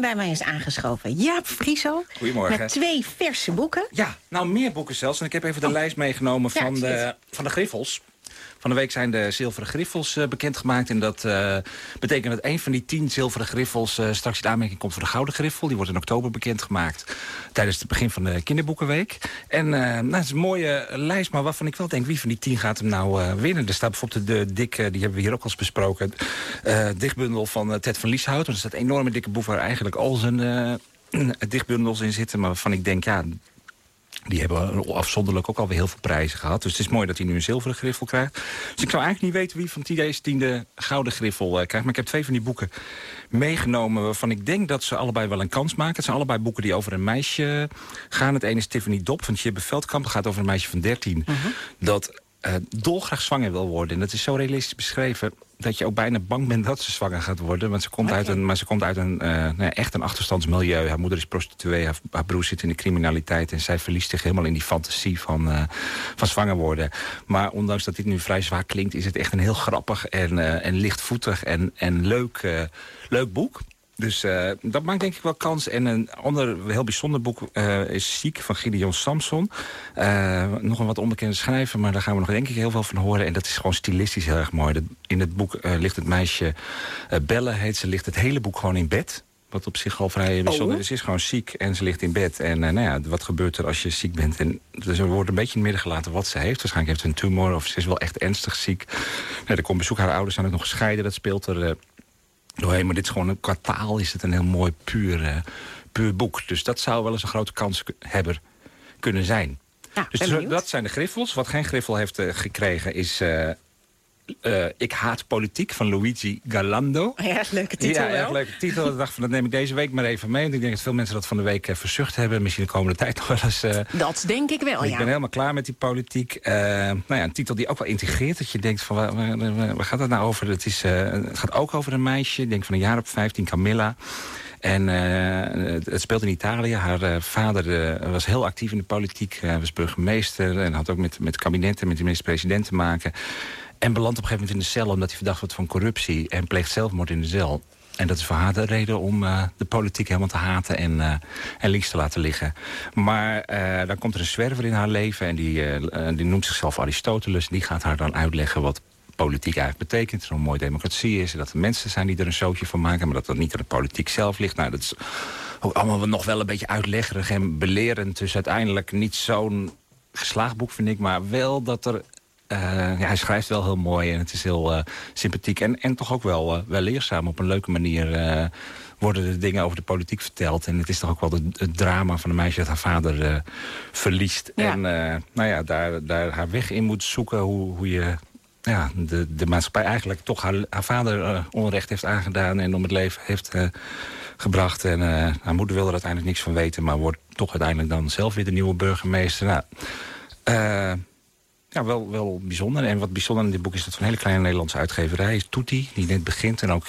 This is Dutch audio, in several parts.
bij mij is aangeschoven. Jaap Frieso. Goedemorgen. Met twee verse boeken. Ja, nou meer boeken zelfs. En ik heb even de Oh. lijst meegenomen Ja, van, de, van de griffels. Van de week zijn de zilveren griffels eh, bekendgemaakt. En dat eh, betekent dat een van die tien zilveren griffels eh, straks in aanmerking komt voor de gouden griffel. Die wordt in oktober bekendgemaakt tijdens het begin van de kinderboekenweek. En nou, het is een mooie lijst, maar waarvan ik wel denk... wie van die tien gaat hem nou winnen? Er staat bijvoorbeeld de, de dikke, die hebben we hier ook al eens besproken... dichtbundel van Ted van Lieshout. Er staat een enorme dikke boek waar eigenlijk al zijn dichtbundels in zitten... maar waarvan ik denk, ja, die hebben afzonderlijk ook alweer heel veel prijzen gehad. Dus het is mooi dat hij nu een zilveren griffel krijgt. Dus ik zou eigenlijk niet weten wie van deze tien de gouden griffel eh, krijgt. Maar ik heb twee van die boeken meegenomen waarvan ik denk dat ze allebei wel een kans maken. Het zijn allebei boeken die over een meisje gaan. Het ene is Tiffany Dop van Tjibbe Veldkamp. Dat gaat over een meisje van 13 dat uh, dolgraag zwanger wil worden. En dat is zo realistisch beschreven dat je ook bijna bang bent dat ze zwanger gaat worden. Want ze komt uit een, maar ze komt uit een uh, nou ja, echt een achterstandsmilieu. Haar moeder is prostituee, haar, haar, broer zit in de criminaliteit... en zij verliest zich helemaal in die fantasie van, uh, van zwanger worden. Maar ondanks dat dit nu vrij zwaar klinkt... is het echt een heel grappig en, en lichtvoetig en, en leuk, leuk boek. Dus uh, dat maakt denk ik wel kans. En een ander heel bijzonder boek uh, is Ziek van Gideon Samson. Uh, nog een wat onbekende schrijver, maar daar gaan we nog denk ik heel veel van horen. En dat is gewoon stilistisch heel erg mooi. Dat, in het boek ligt het meisje Belle, heet ze, ligt het hele boek gewoon in bed. Wat op zich al vrij bijzonder is. Ze is gewoon ziek en ze ligt in bed. En nou ja, wat gebeurt er als je ziek bent? En dus er wordt een beetje in het midden gelaten wat ze heeft. Waarschijnlijk heeft ze een tumor of ze is wel echt ernstig ziek. Nou, er komt bezoek, haar ouders zijn ook nog gescheiden. Dat speelt er doorheen. Maar dit is gewoon een kwartaal, is het een heel mooi puur, uh, puur boek. Dus dat zou wel eens een grote kans hebben kunnen zijn. Ja, dus dat zijn de griffels. Wat geen griffel heeft uh, gekregen is... Uh, uh, ik haat politiek van Luigi Galando. Ja, leuke titel Ja, erg leuke titel. ik dacht van, dat neem ik deze week maar even mee. Want ik denk dat veel mensen dat van de week uh, verzucht hebben. Misschien de komende tijd nog wel eens. Uh, dat denk ik wel, ik ja. ben helemaal klaar met die politiek. nou ja, een titel die ook wel integreert. Dat je denkt van, waar, waar, gaat het nou over? Het, is, het gaat ook over een meisje. Ik denk van een jaar op 15, Camilla. En uh, het speelt in Italië. Haar uh, vader uh, was heel actief in de politiek. was burgemeester en had ook met, met kabinetten, met de minister-president te maken. En belandt op een gegeven moment in de cel omdat hij verdacht wordt van corruptie. En pleegt zelfmoord in de cel. En dat is voor haar de reden om uh, de politiek helemaal te haten en, uh, en links te laten liggen. Maar uh, dan komt er een zwerver in haar leven en die, die noemt zichzelf Aristoteles. Die gaat haar dan uitleggen wat politiek eigenlijk betekent. Een mooie democratie is. Dat er mensen zijn die er een zootje van maken. Maar dat dat niet aan de politiek zelf ligt. Nou, dat is allemaal nog wel een beetje uitleggerig en belerend. Dus uiteindelijk niet zo'n geslaagd boek, vind ik. Maar wel dat er... Uh, ja, hij schrijft wel heel mooi en het is heel uh, sympathiek. En, en toch ook wel, uh, wel leerzaam. Op een leuke manier worden de dingen over de politiek verteld. En het is toch ook wel het, drama van een meisje dat haar vader verliest. Ja. En nou ja, daar, daar haar weg in moet zoeken. Hoe, hoe je ja, de, de maatschappij eigenlijk toch haar, haar vader uh, onrecht heeft aangedaan... en om het leven heeft gebracht. En haar moeder wil er uiteindelijk niks van weten... maar wordt toch uiteindelijk dan zelf weer de nieuwe burgemeester. Nou, ja, wel, wel bijzonder. En wat bijzonder in dit boek is dat van een hele kleine Nederlandse uitgeverij is Tutti, die net begint en ook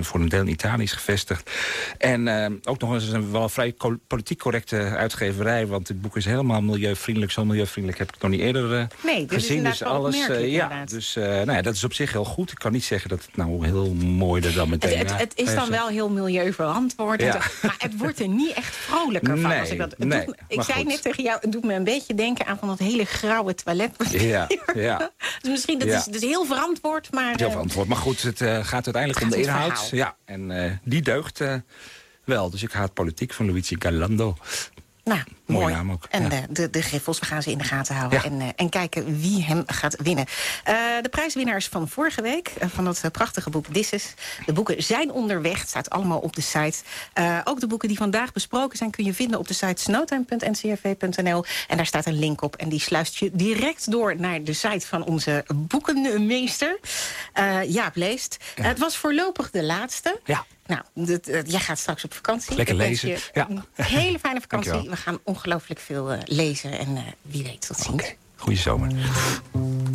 voor een deel in Italië is gevestigd. En ook nog eens een wel vrij politiek correcte uitgeverij... want dit boek is helemaal milieuvriendelijk. Zo milieuvriendelijk heb ik het nog niet eerder nee, dit gezien. Is dus alles, ja, dus nou ja, dat is op zich heel goed. Ik kan niet zeggen dat het nou heel mooi er dan meteen... Het, het, het is dan wel heel milieuverantwoord. Ja. Maar het wordt er niet echt vrolijker van. Nee, als ik dat, nee, doet, ik zei goed. net tegen jou, het doet me een beetje denken aan van dat hele grauwe toilet. Ja, ja. dus misschien dat ja. is, dus heel verantwoord, maar... Heel verantwoord. Maar goed, het uh, gaat uiteindelijk om de inhoud. Ja, en uh, die deugt wel. Dus ik haat politiek van Luigi Galando. Nou, Mooie mooi. naam ook. En ja. de, de, de griffels, we gaan ze in de gaten houden. Ja. En, uh, en kijken wie hem gaat winnen. Uh, de prijswinnaars van vorige week, uh, van dat prachtige boek Is. De boeken zijn onderweg, het staat allemaal op de site. ook de boeken die vandaag besproken zijn... kun je vinden op de site snowtime.ncrv.nl. En daar staat een link op en die sluist je direct door... naar de site van onze boekenmeester, Jaap Leest. Ja. het was voorlopig de laatste. Ja. Nou, uh, jij gaat straks op vakantie. Lekker lezen. Je Ja. Een hele fijne vakantie. We gaan ongelooflijk veel uh, lezen. En uh, wie weet, tot ziens. Okay. Goeie zomer.